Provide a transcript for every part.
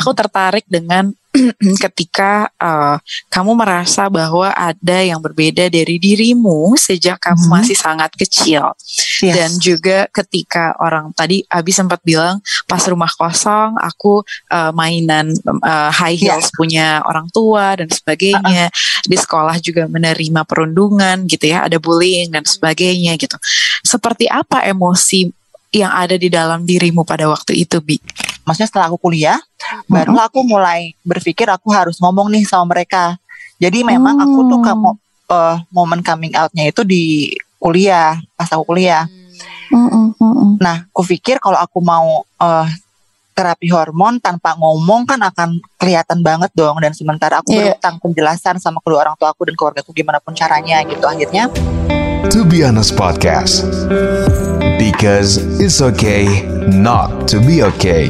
aku tertarik dengan ketika uh, kamu merasa bahwa ada yang berbeda dari dirimu sejak kamu hmm. masih sangat kecil yes. dan juga ketika orang tadi Abi sempat bilang pas rumah kosong aku uh, mainan uh, high heels yeah. punya orang tua dan sebagainya uh -uh. di sekolah juga menerima perundungan gitu ya ada bullying dan sebagainya gitu seperti apa emosi yang ada di dalam dirimu pada waktu itu Bi? Maksudnya setelah aku kuliah, mm-hmm. baru aku mulai berpikir aku harus ngomong nih sama mereka. Jadi memang mm. aku tuh hmm. kamu uh, momen coming outnya itu di kuliah, pas aku kuliah. Mm-hmm. Nah, aku pikir kalau aku mau uh, terapi hormon tanpa ngomong kan akan kelihatan banget dong dan sementara aku yeah. berutang penjelasan sama kedua orang tua aku dan keluarga aku gimana pun caranya gitu akhirnya To be honest podcast because it's okay not to be okay.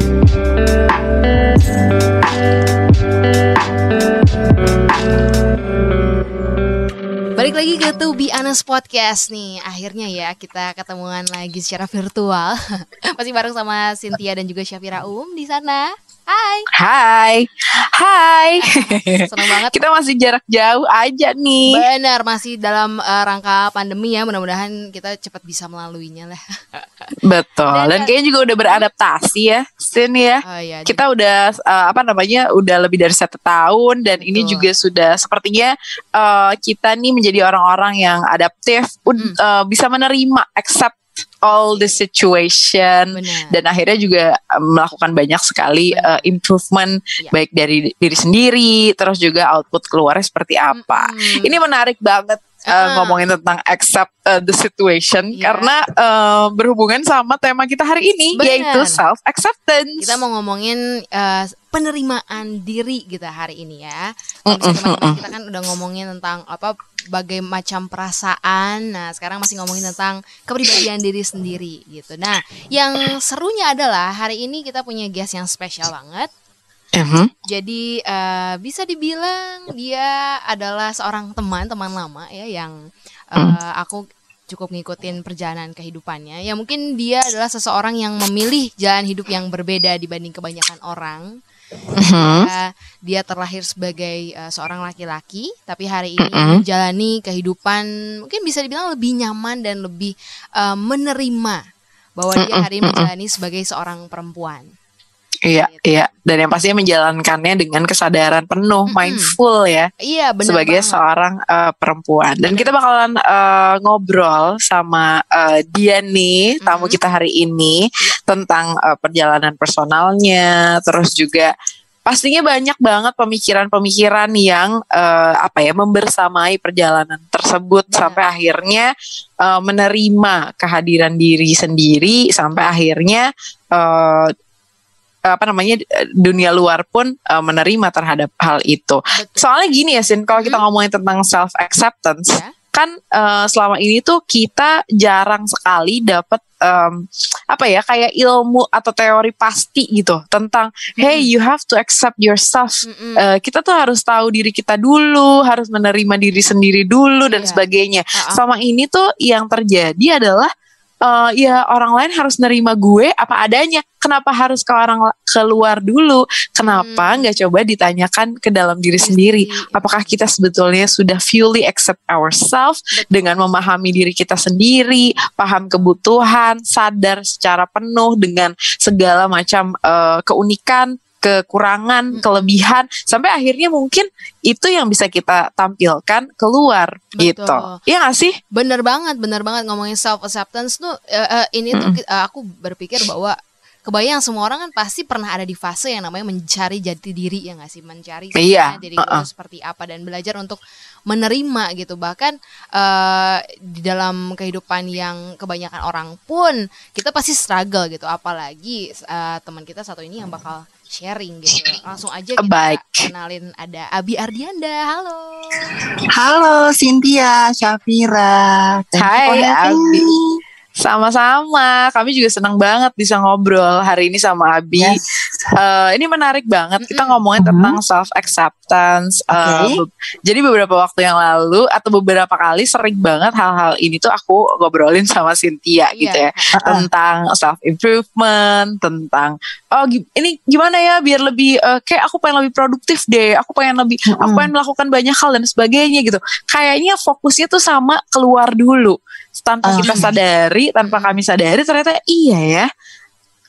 Balik lagi ke To Be Honest Podcast nih. Akhirnya ya kita ketemuan lagi secara virtual. Masih bareng sama Cynthia dan juga Syafira Um di sana Hai. Hai. Hai. Senang banget. Kita masih jarak jauh aja nih. Benar, masih dalam uh, rangka pandemi ya. Mudah-mudahan kita cepat bisa melaluinya lah. Betul. Dan, Dan kayaknya juga udah beradaptasi ya, Sin ya. Oh, iya, kita udah uh, apa namanya? udah lebih dari satu tahun dan Betul. ini juga sudah sepertinya uh, kita nih menjadi orang-orang yang adaptif, hmm. uh, bisa menerima, accept all the situation Benar. dan akhirnya juga melakukan banyak sekali uh, improvement ya. baik dari diri sendiri terus juga output keluarnya seperti apa. Hmm. Ini menarik banget uh, ngomongin tentang accept uh, the situation yeah. karena uh, berhubungan sama tema kita hari ini Bener. yaitu self acceptance. Kita mau ngomongin uh, penerimaan diri kita hari ini ya. Kalau kita kan udah ngomongin tentang apa bagai macam perasaan. Nah, sekarang masih ngomongin tentang kepribadian diri sendiri gitu. Nah, yang serunya adalah hari ini kita punya guest yang spesial banget. Uh-huh. Jadi uh, bisa dibilang dia adalah seorang teman teman lama ya yang uh, aku cukup ngikutin perjalanan kehidupannya. Ya mungkin dia adalah seseorang yang memilih jalan hidup yang berbeda dibanding kebanyakan orang. Uh, dia terlahir sebagai uh, seorang laki-laki, tapi hari ini menjalani kehidupan mungkin bisa dibilang lebih nyaman dan lebih uh, menerima bahwa dia hari ini menjalani sebagai seorang perempuan. Iya, gitu. iya. Dan yang pastinya menjalankannya dengan kesadaran penuh, mm -hmm. mindful ya. Iya, benar. Sebagai banget. seorang uh, perempuan. Dan kita bakalan uh, ngobrol sama uh, dia nih, tamu mm -hmm. kita hari ini yeah. tentang uh, perjalanan personalnya, terus juga pastinya banyak banget pemikiran-pemikiran yang uh, apa ya membersamai perjalanan tersebut yeah. sampai akhirnya uh, menerima kehadiran diri sendiri sampai akhirnya uh, apa namanya dunia luar pun uh, menerima terhadap hal itu. Betul. Soalnya gini ya Sin, kalau kita hmm. ngomongin tentang self acceptance, yeah. kan uh, selama ini tuh kita jarang sekali dapat um, apa ya kayak ilmu atau teori pasti gitu tentang hmm. hey you have to accept yourself. Hmm. Uh, kita tuh harus tahu diri kita dulu, harus menerima diri sendiri dulu dan yeah. sebagainya. Uh -uh. Selama ini tuh yang terjadi adalah uh, ya orang lain harus nerima gue apa adanya. Kenapa harus ke orang keluar dulu? Kenapa hmm. nggak hmm. coba ditanyakan ke dalam diri sendiri? Apakah kita sebetulnya sudah fully accept ourselves dengan memahami diri kita sendiri, paham kebutuhan, sadar secara penuh dengan segala macam uh, keunikan kekurangan, hmm. kelebihan sampai akhirnya mungkin itu yang bisa kita tampilkan keluar Betul. gitu. Iya gak sih? Bener banget, bener banget ngomongin self acceptance tuh uh, uh, ini hmm. tuh uh, aku berpikir bahwa kebayang semua orang kan pasti pernah ada di fase yang namanya mencari jati diri ya nggak sih mencari iya. diri uh -uh. itu seperti apa dan belajar untuk menerima gitu bahkan uh, di dalam kehidupan yang kebanyakan orang pun kita pasti struggle gitu apalagi uh, teman kita satu ini yang bakal sharing gitu. Langsung aja kita Baik. kenalin ada Abi Ardianda. Halo. Halo Cynthia, Syafira. Hai Abi. Sama-sama. Kami juga senang banget bisa ngobrol hari ini sama Abi. Yes. uh, ini menarik banget. Kita ngomongin Mm-mm. tentang self acceptance. Oke. jadi beberapa waktu yang lalu atau beberapa kali sering banget hal-hal ini tuh aku ngobrolin sama Cynthia gitu ya Uh-uh. tentang self improvement, tentang oh ini gimana ya biar lebih uh, kayak aku pengen lebih produktif deh, aku pengen lebih aku Mm-mm. pengen melakukan banyak hal dan sebagainya gitu. Kayaknya fokusnya tuh sama keluar dulu tanpa Ah. kita sadari, tanpa kami sadari ternyata iya ya.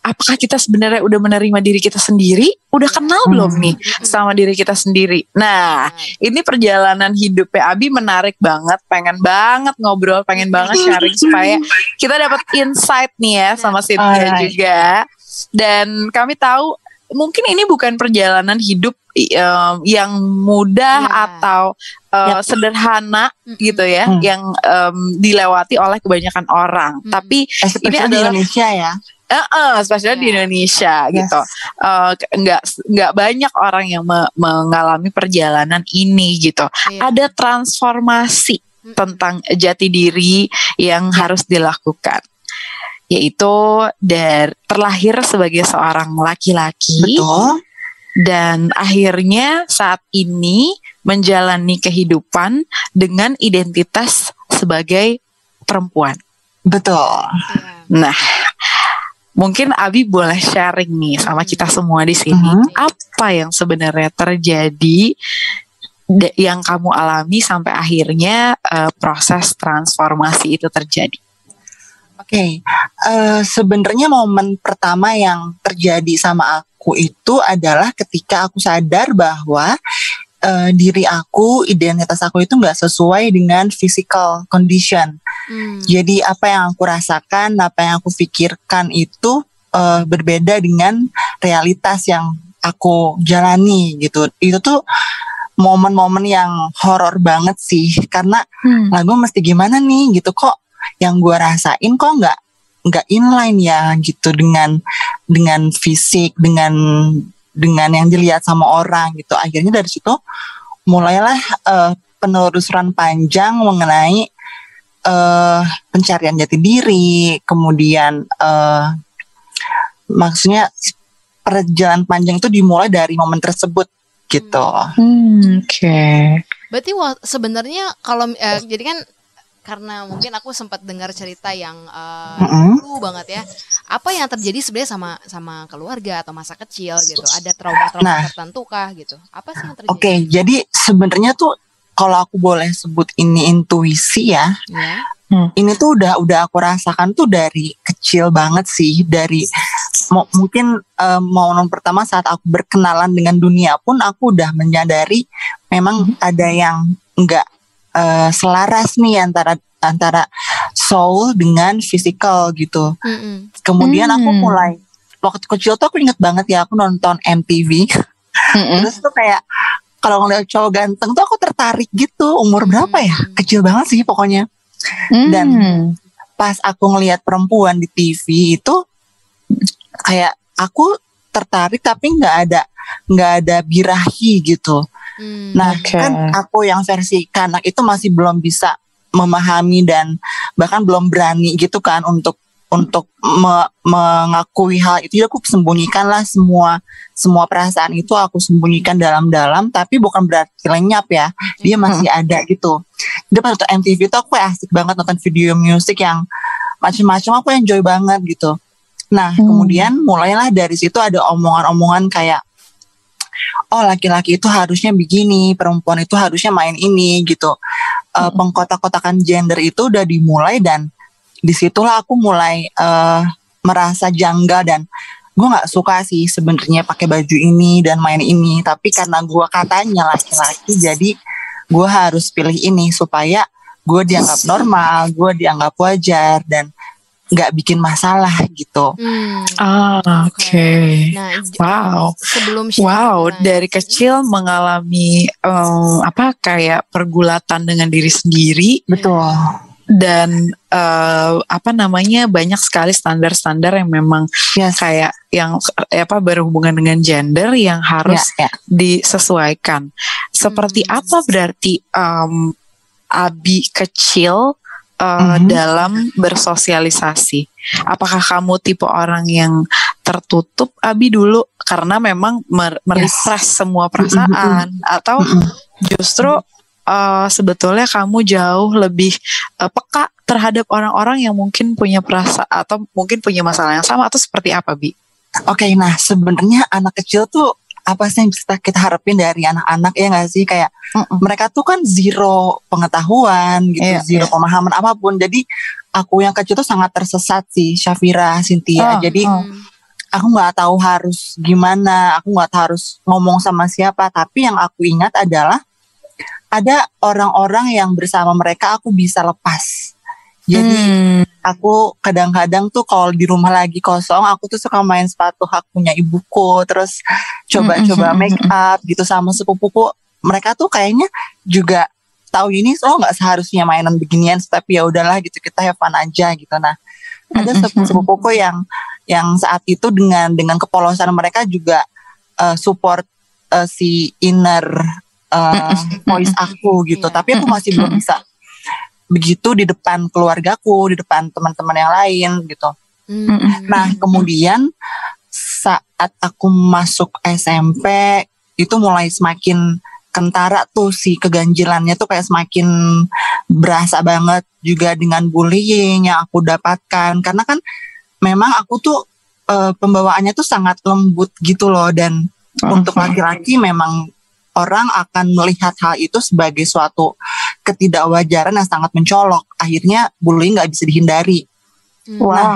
Apakah kita sebenarnya udah menerima diri kita sendiri? Udah kenal belum nih sama diri kita sendiri? Nah, ini perjalanan hidupnya Abi menarik banget, pengen banget ngobrol, pengen banget sharing supaya kita dapat insight nih ya sama Cynthia juga. Dan kami tahu mungkin ini bukan perjalanan hidup em, yang mudah Iya. atau eh, sederhana Mm-mm. gitu ya, Hmm. yang em, dilewati oleh kebanyakan orang. Hmm. Tapi Especially Ini di adalah- Indonesia ya. Eh, eh, especially di Iya. Indonesia Yes. gitu. Ke- nggak nggak banyak orang yang me- mengalami perjalanan ini gitu. Iya. Ada transformasi Mm-mm. tentang jati diri yang harus dilakukan. Yaitu dari terlahir sebagai seorang laki-laki Betul. Dan akhirnya saat ini menjalani kehidupan dengan identitas sebagai perempuan. Betul. Nah, mungkin Abi boleh sharing nih sama kita semua di sini. Mhm. Apa yang sebenarnya terjadi yang kamu alami sampai akhirnya eh, proses transformasi itu terjadi? Oke, eh, sebenarnya momen pertama yang terjadi sama aku itu adalah ketika aku sadar bahwa eh, diri aku, identitas aku itu nggak sesuai dengan physical condition. Hmm. Jadi apa yang aku rasakan, apa yang aku pikirkan itu eh, berbeda dengan realitas yang aku jalani gitu. Itu tuh momen-momen yang horor banget sih, karena lah gue mesti gimana nih gitu kok yang gue rasain kok nggak nggak inline ya gitu dengan dengan fisik dengan dengan yang dilihat sama orang gitu akhirnya dari situ mulailah eh, penelusuran panjang mengenai eh pencarian jati diri kemudian eh maksudnya perjalanan panjang itu dimulai dari momen tersebut gitu Oke. Berarti wa- sebenarnya kalau eh, jadi kan karena mungkin aku sempat dengar cerita yang eh, Mm-mm. dulu banget ya. Apa yang terjadi sebenarnya sama sama keluarga atau masa kecil gitu? Ada trauma-trauma Nah. tertentu kah gitu? Apa sih yang terjadi? Oke, jadi sebenarnya tuh kalau aku boleh sebut ini intuisi ya, Ya. ini tuh udah udah aku rasakan tuh dari kecil banget sih, dari mungkin eh, momen pertama saat aku berkenalan dengan dunia pun aku udah menyadari memang ada yang enggak eh, selaras nih antara antara soul dengan physical gitu. Mm-mm. Kemudian aku Hmm. mulai waktu kecil tuh aku inget banget ya aku nonton MTV. Terus tuh kayak kalau ngeliat cowok ganteng tuh aku tertarik gitu. Umur berapa ya? Hmm. Kecil banget sih pokoknya. Dan pas aku ngelihat perempuan di TV itu kayak aku tertarik tapi nggak ada nggak ada birahi gitu. Hmm. Nah Oke. kan aku yang versi kanak itu masih belum bisa memahami dan bahkan belum berani gitu kan untuk untuk me- mengakui hal itu Jadi aku sembunyikan lah semua semua perasaan itu aku sembunyikan dalam-dalam tapi bukan berarti lenyap ya dia masih ada gitu dia pas nonton MTV itu aku asik banget nonton video musik yang macam-macam aku enjoy banget gitu nah Hmm. kemudian mulailah dari situ ada omongan-omongan kayak oh laki-laki itu harusnya begini perempuan itu harusnya main ini gitu. Eh, pengkotak-kotakan gender itu udah dimulai dan di situlah aku mulai eh, merasa janggal dan gue nggak suka sih sebenarnya pakai baju ini dan main ini. Tapi karena gue katanya laki-laki jadi gue harus pilih ini supaya gue dianggap normal gue dianggap wajar dan nggak bikin masalah gitu Hmm. Ah, oke. Nah, j- Wow. sebelum Wow, dari kecil mengalami em, apa kayak pergulatan dengan diri sendiri betul dan eh, apa namanya banyak sekali standar-standar yang memang yes kayak yang eh, apa berhubungan dengan gender yang harus ya, ya. disesuaikan. Seperti Hmm. apa berarti em, Abi kecil eh, Mhm. dalam bersosialisasi? Apakah kamu tipe orang yang tertutup Abi dulu karena memang merepress yes. semua perasaan mm -hmm. atau mm -hmm. justru uh, sebetulnya kamu jauh lebih uh, peka terhadap orang-orang yang mungkin punya perasaan atau mungkin punya masalah yang sama atau seperti apa bi? Oke, okay, nah sebenarnya anak kecil tuh apa sih yang bisa kita harapin dari anak-anak ya nggak sih kayak mm -mm. mereka tuh kan zero pengetahuan gitu, yeah, zero yeah. pemahaman apa pun. Jadi aku yang kecil tuh sangat tersesat sih, Syafira, Cynthia. Oh, Jadi oh. aku nggak tahu harus gimana, aku nggak tahu harus ngomong sama siapa. Tapi yang aku ingat adalah ada orang-orang yang bersama mereka aku bisa lepas. Jadi hmm. aku kadang-kadang tuh kalau di rumah lagi kosong, aku tuh suka main sepatu hak punya ibuku, terus coba-coba hmm. make up gitu sama sepupuku. Mereka tuh kayaknya juga tahu ini oh nggak seharusnya mainan beginian, tapi ya udahlah gitu kita have fun aja gitu. Nah ada sepupu-sepupuku yang yang saat itu dengan dengan kepolosan mereka juga uh, support uh, si inner uh, voice aku gitu. Tapi aku masih belum bisa begitu di depan keluargaku, di depan teman-teman yang lain gitu. Mm. Nah, kemudian saat aku masuk SMP itu mulai semakin kentara tuh si keganjilannya tuh kayak semakin berasa banget juga dengan bullying yang aku dapatkan karena kan memang aku tuh e, pembawaannya tuh sangat lembut gitu loh dan oh, untuk laki-laki memang orang akan melihat hal itu sebagai suatu ketidakwajaran yang sangat mencolok. Akhirnya bullying nggak bisa dihindari. Hmm. Wow. Nah,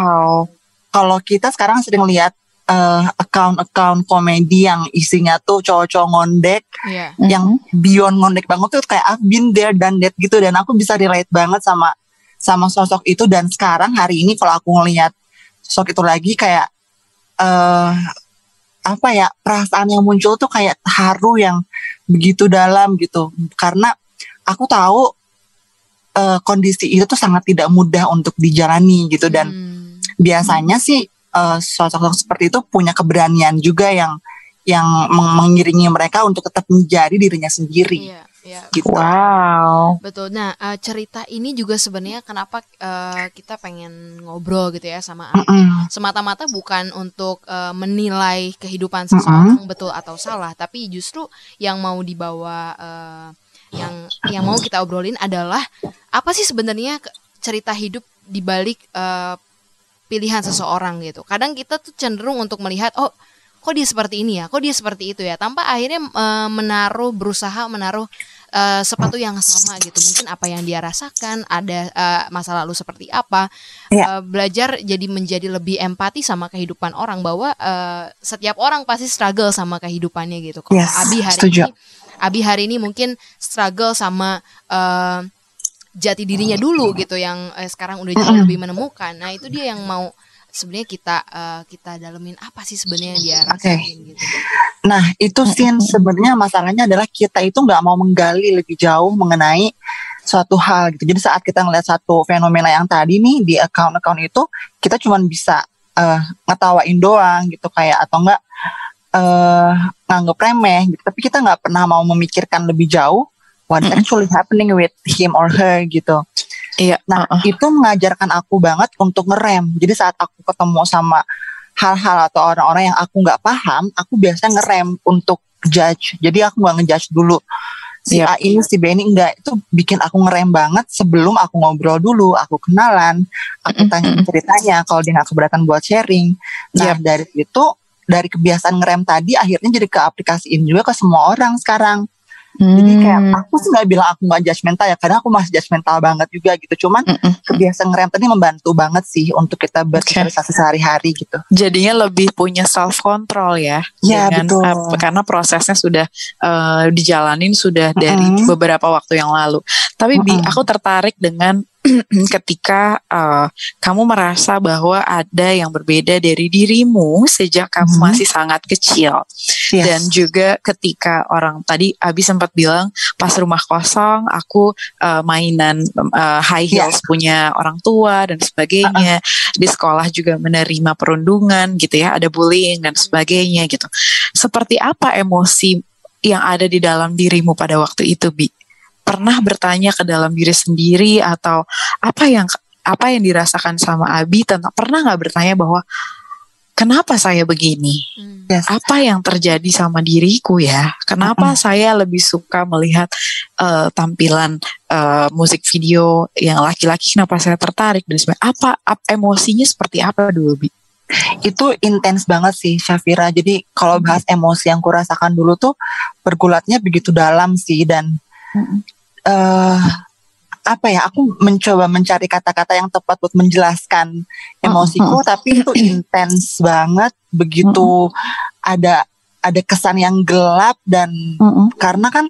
kalau kita sekarang sering lihat uh, account-account komedi yang isinya tuh cowok-cowok ngondek, yeah. yang beyond ngondek banget tuh kayak I've been there dan that gitu dan aku bisa relate banget sama sama sosok itu dan sekarang hari ini kalau aku ngelihat sosok itu lagi kayak uh, apa ya perasaan yang muncul tuh kayak haru yang begitu dalam gitu karena aku tahu uh, kondisi itu tuh sangat tidak mudah untuk dijalani gitu dan hmm. biasanya sih uh, sosok-sosok seperti itu punya keberanian juga yang yang mengiringi mereka untuk tetap menjadi dirinya sendiri. Iya. Ya. Gitu. Wow. Betul. Nah, uh, cerita ini juga sebenarnya kenapa uh, kita pengen ngobrol gitu ya sama mm -mm. semata-mata bukan untuk uh, menilai kehidupan seseorang mm -mm. betul atau salah, tapi justru yang mau dibawa uh, yang yang mau kita obrolin adalah apa sih sebenarnya cerita hidup di balik uh, pilihan seseorang gitu. Kadang kita tuh cenderung untuk melihat oh kok dia seperti ini ya, kok dia seperti itu ya, tanpa akhirnya uh, menaruh berusaha menaruh uh, sepatu yang sama gitu mungkin apa yang dia rasakan ada uh, masa lalu seperti apa ya. uh, belajar jadi menjadi lebih empati sama kehidupan orang bahwa uh, setiap orang pasti struggle sama kehidupannya gitu kalau yes, Abi hari setuju. ini Abi hari ini mungkin struggle sama uh, jati dirinya dulu gitu yang uh, sekarang udah jauh lebih menemukan nah itu dia yang mau sebenarnya kita uh, kita dalemin apa sih sebenarnya yang dia rasain okay. gitu. Nah itu sih sebenarnya masalahnya adalah kita itu nggak mau menggali lebih jauh mengenai suatu hal gitu. Jadi saat kita ngeliat satu fenomena yang tadi nih di account-account itu kita cuma bisa uh, ngetawain doang gitu kayak atau enggak uh, nganggep remeh gitu. Tapi kita nggak pernah mau memikirkan lebih jauh what actually happening with him or her gitu. Iya. Nah, uh -uh. itu mengajarkan aku banget untuk ngerem. Jadi saat aku ketemu sama hal-hal atau orang-orang yang aku nggak paham, aku biasa ngerem untuk judge. Jadi aku nggak ngejudge dulu si yep. A ini si B ini enggak itu bikin aku ngerem banget sebelum aku ngobrol dulu aku kenalan aku tanya ceritanya kalau dia nggak keberatan buat sharing nah yep. dari itu dari kebiasaan ngerem tadi akhirnya jadi keaplikasiin juga ke semua orang sekarang Hmm. Jadi kayak hmm. aku sih nggak bilang aku nggak judgmental ya, karena aku masih judgmental banget juga gitu. Cuman mm -mm. kebiasaan ngerem tadi membantu banget sih untuk kita bersosialisasi okay. sehari-hari gitu. Jadinya lebih punya self control ya. Ya betul. Uh, karena prosesnya sudah uh, dijalanin sudah dari mm -hmm. beberapa waktu yang lalu. Tapi mm -hmm. Bi, aku tertarik dengan ketika uh, kamu merasa bahwa ada yang berbeda dari dirimu sejak kamu hmm. masih sangat kecil yes. dan juga ketika orang tadi Abi sempat bilang pas rumah kosong aku uh, mainan uh, high heels yeah. punya orang tua dan sebagainya uh -uh. di sekolah juga menerima perundungan gitu ya ada bullying dan sebagainya gitu seperti apa emosi yang ada di dalam dirimu pada waktu itu Bi? Pernah bertanya ke dalam diri sendiri atau apa yang apa yang dirasakan sama Abi tentang pernah nggak bertanya bahwa kenapa saya begini? Hmm. Yes. Apa yang terjadi sama diriku ya? Kenapa saya lebih suka melihat eh, tampilan eh, musik video yang laki-laki? Kenapa saya tertarik dan sebagainya? Apa, ap- emosinya seperti apa dulu, Bi? itu intens banget sih Syafira. Jadi kalau bahas emosi yang kurasakan dulu tuh bergulatnya begitu dalam sih dan eh apa ya? Aku mencoba mencari kata-kata yang tepat buat menjelaskan emosiku, tapi itu intens banget. Begitu ada ada kesan yang gelap dan karena kan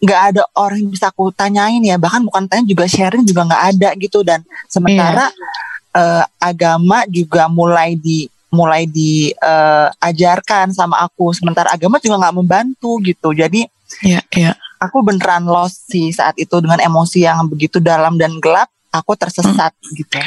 nggak ada orang yang bisa aku tanyain ya bahkan bukan tanya juga sharing juga nggak ada gitu dan sementara eh, agama juga mulai di mulai diajarkan sama aku sementara agama juga nggak membantu gitu jadi Iya, iya. Aku beneran lost sih saat itu dengan emosi yang begitu dalam dan gelap aku tersesat gitu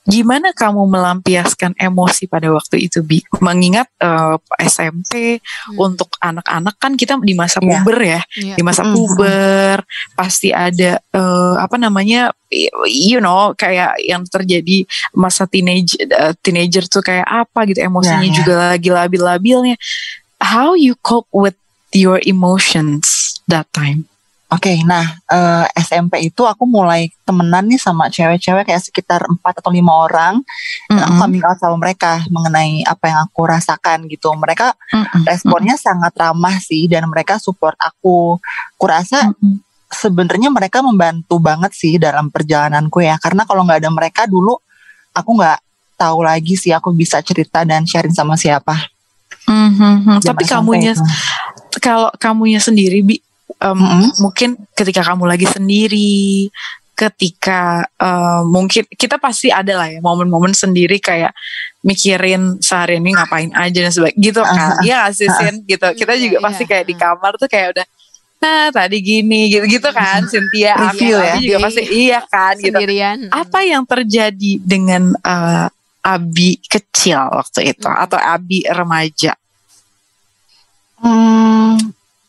Gimana kamu melampiaskan emosi pada waktu itu, Bi? Mengingat eh, SMP Hmm. untuk anak-anak kan kita di masa Iya. puber ya. Iya. di masa Mm. puber pasti ada eh, apa namanya you know kayak yang terjadi masa teenage eh, teenager tuh kayak apa gitu emosinya Ya, ya. juga lagi labil-labilnya how you cope with your emotions that time Oke, nah eh, SMP itu aku mulai temenan nih sama cewek-cewek kayak sekitar empat atau lima orang. Dan aku Mm-mm. coming out sama mereka mengenai apa yang aku rasakan gitu. Mereka Mm-mm. responnya sangat ramah sih dan mereka support aku. Kurasa Mm-mm. sebenarnya mereka membantu banget sih dalam perjalananku ya. Karena kalau nggak ada mereka dulu aku nggak tahu lagi sih aku bisa cerita dan sharing sama siapa. Mhm. Zaman tapi kamunya kalau kamunya sendiri bi em, Mm-mm. mungkin ketika kamu lagi sendiri ketika eh, mungkin kita pasti ada lah ya momen-momen sendiri kayak mikirin sehari ini ngapain aja dan sebagainya gitu kan Iya gak sih Sin gitu kita Iya, juga iya, pasti kayak di ah. kamar tuh kayak udah nah tadi gini gitu gitu kan Cynthia Review Abi ya. Abi juga pasti iya kan gitu Sendirian. apa yang terjadi dengan eh, Abi kecil waktu itu Hmm. atau Abi remaja Hmm,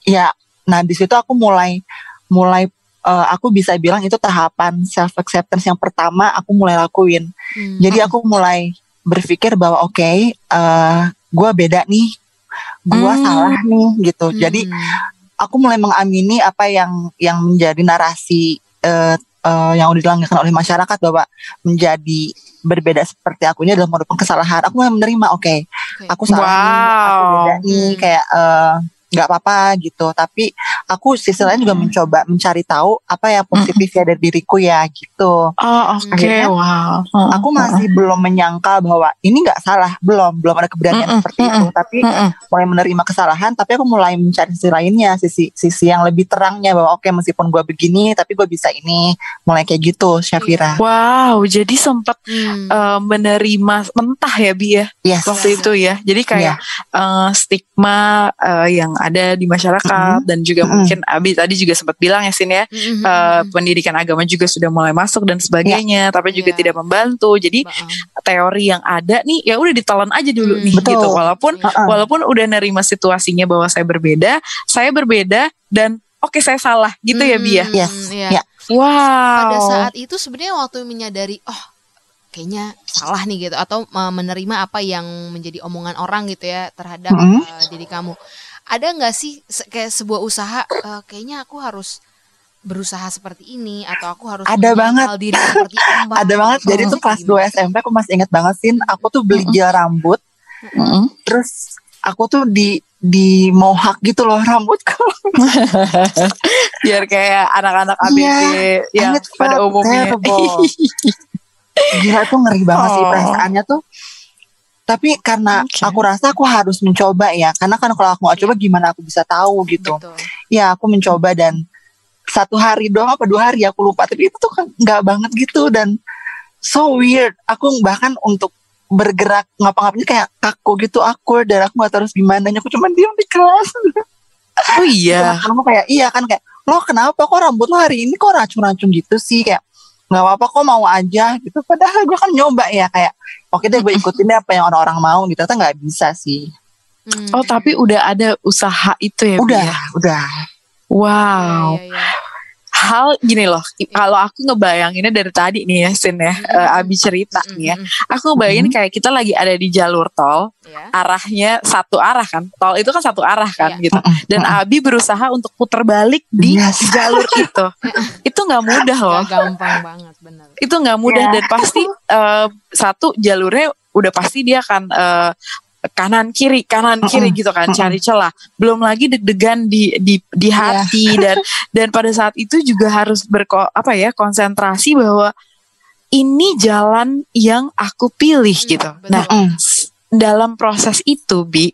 ya, nah di situ aku mulai mulai eh, aku bisa bilang itu tahapan self acceptance yang pertama aku mulai lakuin. Hmm. Jadi aku mulai berpikir bahwa oke, eh gue beda nih, gue Hmm. salah nih gitu. Jadi Hmm. aku mulai mengamini apa yang yang menjadi narasi eh, eh, yang udah dilanggarkan oleh masyarakat bahwa menjadi berbeda seperti aku ini adalah merupakan kesalahan. Aku mulai menerima, oke, Oke. aku salah nih, aku Wow. beda nih, Hmm. kayak eh, nggak apa-apa gitu. Tapi aku sisi lain juga mencoba mencari tahu apa yang positif ya dari diriku ya gitu. Oh oke, Akhirnya wow. Aku masih belum menyangka bahwa ini nggak salah, belum belum ada keberanian Mm-mm, seperti itu. Tapi Mm-mm. mulai menerima kesalahan, tapi aku mulai mencari sisi lainnya, sisi sisi yang lebih terangnya bahwa oke meskipun gue begini, tapi gue bisa ini. Mulai kayak gitu, Syafira. Wow, jadi sempat Hmm. eh, menerima mentah ya Bi ya Yes. waktu itu ya. Jadi kayak eh, stigma eh, yang ada di masyarakat dan juga Mm-mm. mungkin Abi tadi juga sempat bilang ya Sin ya. Hmm. eh, pendidikan agama juga sudah mulai masuk dan sebagainya, tapi juga Iya. tidak membantu. Jadi Ba- teori yang ada nih ya udah ditelan aja dulu Hmm. nih Betul. gitu. Walaupun Uh-uh. walaupun udah nerima situasinya bahwa saya berbeda, saya berbeda dan oke saya salah gitu ya Bi ya. Hmm, Yes. iya. Ya. Wow. Pada saat itu sebenarnya waktu menyadari oh kayaknya salah nih gitu atau uh, menerima apa yang menjadi omongan orang gitu ya terhadap Mm-mm. uh, diri kamu. Ada nggak sih se- kayak sebuah usaha uh, kayaknya aku harus berusaha seperti ini atau aku harus Ada menyangkal diri seperti apa? Ada banget. Jadi itu kelas 2 SMP aku masih ingat banget sih. Aku tuh beli gel rambut, Mm-mm. terus aku tuh di di mohawk gitu loh rambutku. biar kayak anak-anak ABG Iya, yang and it pada umumnya. Gila tuh ngeri banget sih Oh. perasaannya tuh. Tapi karena Oke. aku rasa aku harus mencoba ya. Karena kan kalau aku nggak coba gimana aku bisa tahu gitu. Betul. Ya aku mencoba dan satu hari doang apa dua hari aku lupa. Tapi itu tuh kan nggak banget gitu dan so weird. Aku bahkan untuk bergerak ngapa-ngapainnya kayak kaku gitu awkward dan aku nggak tahu harus gimana. Aku cuma diam di kelas. Oh iya. Kamu kayak iya kan kayak lo kenapa kok rambut lo hari ini kok racun-racun gitu sih kayak nggak apa-apa kok mau aja gitu. Padahal gue kan nyoba ya kayak oke deh gue ikutin deh apa yang orang-orang mau gitu. Ternyata nggak bisa sih. Hmm. Oh tapi udah ada usaha itu ya Udah, ya? udah. Wow. Iya, iya, iya. Hal gini loh kalau aku ngebayanginnya dari tadi nih ya Sin ya uh, Abi cerita nih ya. Aku ngebayangin kayak kita lagi ada di jalur tol ya. arahnya satu arah kan. Tol itu kan satu arah kan Iya. gitu. Dan Abi berusaha untuk putar balik di Yes. jalur itu. Itu nggak mudah loh. Gak gampang banget bener. Itu nggak mudah Iya. dan pasti eh, satu jalurnya udah pasti dia akan eh, kanan kiri kanan kiri gitu kan cari celah belum lagi deg-degan di di di Iya. hati dan dan pada saat itu juga harus berko apa ya konsentrasi bahwa ini jalan yang aku pilih gitu betul. nah Mm. dalam proses itu bi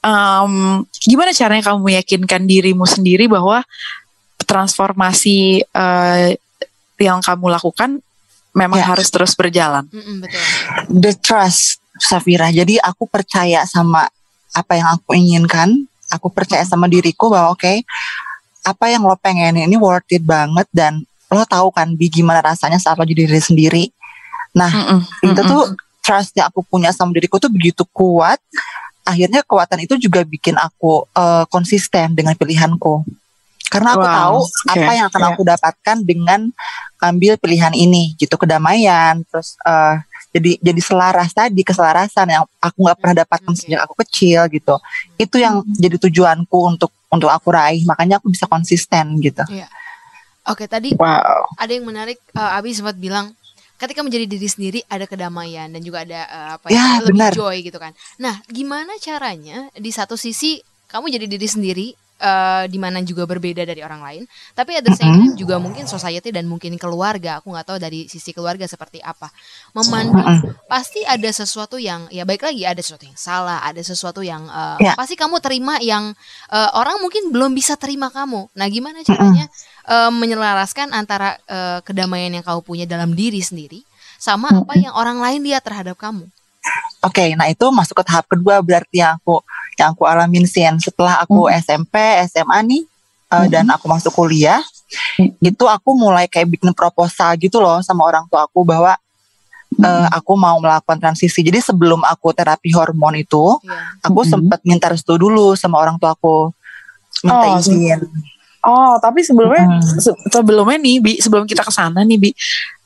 em, gimana caranya kamu meyakinkan dirimu sendiri bahwa transformasi eh, yang kamu lakukan memang Ya. harus terus berjalan. Mm-mm, betul the trust Safira. Jadi aku percaya sama apa yang aku inginkan. Aku percaya sama diriku bahwa oke, apa yang lo pengen ini worth it banget dan lo tahu kan bi gimana rasanya saat lo jadi diri sendiri. Nah, Mm-mm, itu mm-mm. tuh trust yang aku punya sama diriku tuh begitu kuat. Akhirnya kekuatan itu juga bikin aku eh, konsisten dengan pilihanku. Karena aku Wow, tahu oke, apa yang akan ya. aku dapatkan dengan ambil pilihan ini, gitu kedamaian, terus eh, jadi jadi selaras tadi keselarasan yang aku nggak pernah dapatkan Oke. sejak aku kecil gitu. Itu yang jadi tujuanku untuk untuk aku raih. Makanya aku bisa konsisten gitu. oke tadi Wow. ada yang menarik eh, Abi sempat bilang ketika menjadi diri sendiri ada kedamaian dan juga ada eh, apa Ya, ya, lebih benar. joy gitu kan. Nah, gimana caranya di satu sisi kamu jadi diri sendiri eh, di mana juga berbeda dari orang lain, tapi at the same time juga mungkin society dan mungkin keluarga, aku nggak tahu dari sisi keluarga seperti apa. Memandang pasti ada sesuatu yang ya baik lagi ada sesuatu yang salah, ada sesuatu yang eh, Ya. pasti kamu terima yang eh, orang mungkin belum bisa terima kamu. Nah, gimana caranya eh, menyelaraskan antara eh, kedamaian yang kamu punya dalam diri sendiri sama apa yang orang lain lihat terhadap kamu. Oke, nah itu masuk ke tahap kedua berarti yang aku yang aku alamin sih setelah aku SMP, SMA nih uh, dan aku masuk kuliah, itu aku mulai kayak bikin proposal gitu loh sama orang tua aku bahwa uh, aku mau melakukan transisi. Jadi sebelum aku terapi hormon itu, Ya. aku Mhm. sempat minta restu dulu sama orang tua aku. Minta Oh, izin. Oh, tapi sebelumnya Mm. se- sebelumnya nih Bi, sebelum kita ke sana nih Bi,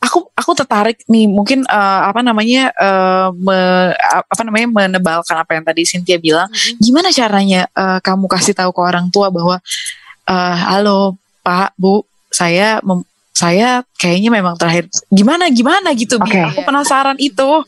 aku aku tertarik nih mungkin eh, apa namanya eh, me- apa namanya menebalkan apa yang tadi Cynthia bilang. Mm-mm. Gimana caranya eh, kamu kasih tahu ke orang tua bahwa eh, halo Pak, Bu, saya mem- saya kayaknya memang terakhir gimana gimana gitu. Oke. Aku penasaran itu.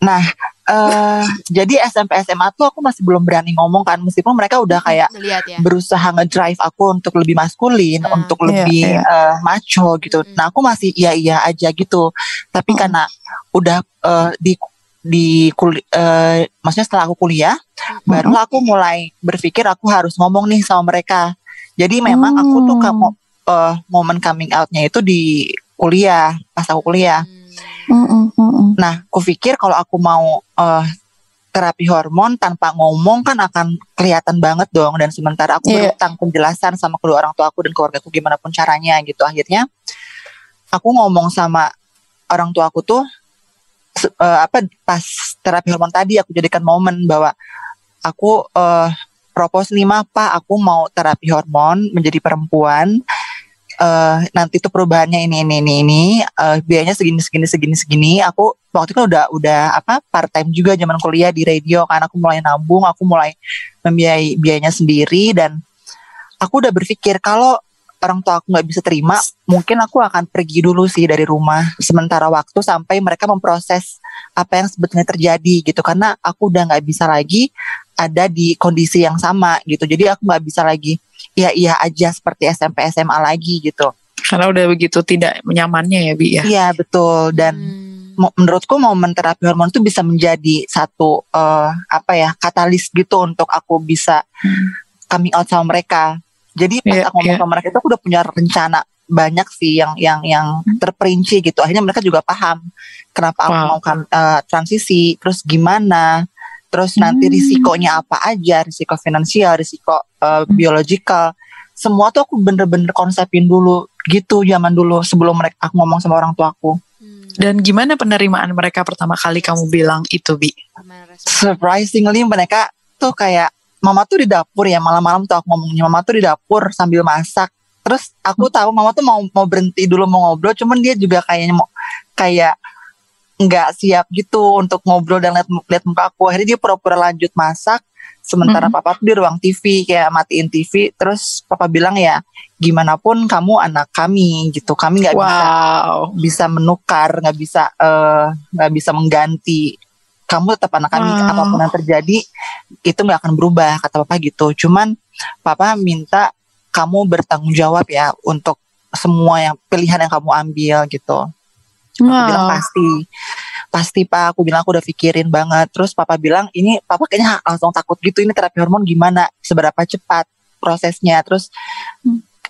Nah, eh jadi SMP SMA tuh aku masih belum berani ngomong kan meskipun mereka udah kayak Lihat ya. berusaha ngedrive aku untuk lebih maskulin, Ah, untuk iya, lebih iya. eh, macho gitu. Mm. Nah aku masih iya iya aja gitu. Tapi Mm. karena udah eh, di di kuli, eh, maksudnya setelah aku kuliah, baru aku mulai berpikir aku harus ngomong nih sama mereka. Jadi memang aku tuh Hmm. kamu eh, momen coming outnya itu di kuliah pas aku kuliah. Hmm. Nah, aku pikir kalau aku mau eh, terapi hormon tanpa ngomong kan akan kelihatan banget dong. Dan sementara aku Iya. berutang penjelasan sama kedua orang tua aku dan keluarga aku gimana pun caranya gitu. Akhirnya aku ngomong sama orang tua aku tuh eh, apa pas terapi hormon tadi aku jadikan momen bahwa aku eh propose nih "Ma, pak aku mau terapi hormon menjadi perempuan eh nanti tuh perubahannya ini ini ini ini eh, biayanya segini segini segini segini. Aku waktu itu udah udah apa part time juga zaman kuliah di radio kan. Aku mulai nabung aku mulai membiayai biayanya sendiri. Dan aku udah berpikir kalau orang tua aku nggak bisa terima mungkin aku akan pergi dulu sih dari rumah sementara waktu sampai mereka memproses apa yang sebetulnya terjadi gitu. Karena aku udah nggak bisa lagi ada di kondisi yang sama gitu jadi aku nggak bisa lagi iya iya aja seperti SMP SMA lagi gitu Karena udah begitu tidak nyamannya ya Bi ya. iya betul dan Hmm. menurutku momen terapi hormon itu bisa menjadi satu eh, apa ya katalis gitu untuk aku bisa coming out sama mereka. Jadi pas Iya, aku ngomong iya. sama mereka itu aku udah punya rencana banyak sih yang yang yang terperinci gitu. Akhirnya mereka juga paham kenapa aku Wow. mau kam- eh, transisi, terus gimana, terus nanti Hmm. risikonya apa aja, risiko finansial, risiko eh, biologikal. Semua tuh aku bener-bener konsepin dulu gitu zaman dulu sebelum mereka aku ngomong sama orang tuaku. Hmm. Dan gimana penerimaan mereka pertama kali kamu bilang itu Bi? Surprisingly mereka tuh kayak mama tuh di dapur ya malam-malam tuh aku ngomongnya mama tuh di dapur sambil masak terus aku tahu mama tuh mau mau berhenti dulu mau ngobrol cuman dia juga kayaknya mau kayak nggak siap gitu untuk ngobrol dan lihat lihat muka aku akhirnya dia pura-pura lanjut masak sementara Mhm. papa tuh di ruang TV kayak matiin TV terus papa bilang ya gimana pun kamu anak kami gitu kami nggak bisa Wow. bisa menukar nggak bisa eh, nggak bisa mengganti kamu tetap anak kami Wow. apa pun yang terjadi itu nggak akan berubah kata papa gitu cuman papa minta kamu bertanggung jawab ya untuk semua yang pilihan yang kamu ambil gitu aku bilang Wow. pasti pasti pak. Aku bilang aku udah pikirin banget. Terus papa bilang ini papa kayaknya langsung takut gitu ini terapi hormon gimana seberapa cepat prosesnya terus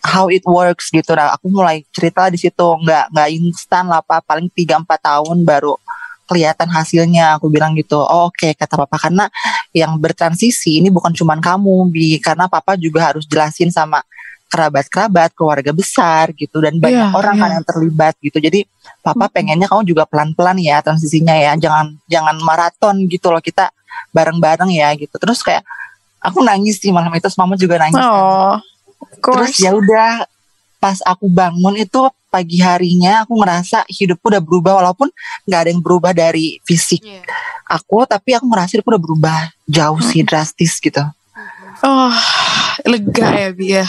how it works gitu. Nah aku mulai cerita di situ nggak nggak instan lah pak. Paling 3-4 tahun baru kelihatan hasilnya. Aku bilang gitu oh, oke kata papa karena yang bertransisi ini bukan cuman kamu bi. Karena papa juga harus jelasin sama kerabat-kerabat keluarga besar gitu dan banyak Iya, orang kan iya. yang terlibat gitu jadi papa pengennya kamu juga pelan-pelan ya transisinya ya jangan jangan maraton gitu loh kita bareng-bareng ya gitu terus kayak aku nangis sih malam itu mama juga nangis kan. Oh. Of terus ya udah pas aku bangun itu pagi harinya aku ngerasa hidupku udah berubah walaupun nggak ada yang berubah dari fisik Iya. aku tapi aku ngerasa hidupku udah berubah jauh sih drastis gitu Oh, lega ya Bi ya.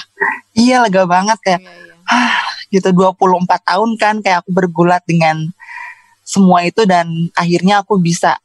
iya lega banget kayak Iya, iya. gitu 24 tahun kan kayak aku bergulat dengan semua itu dan akhirnya aku bisa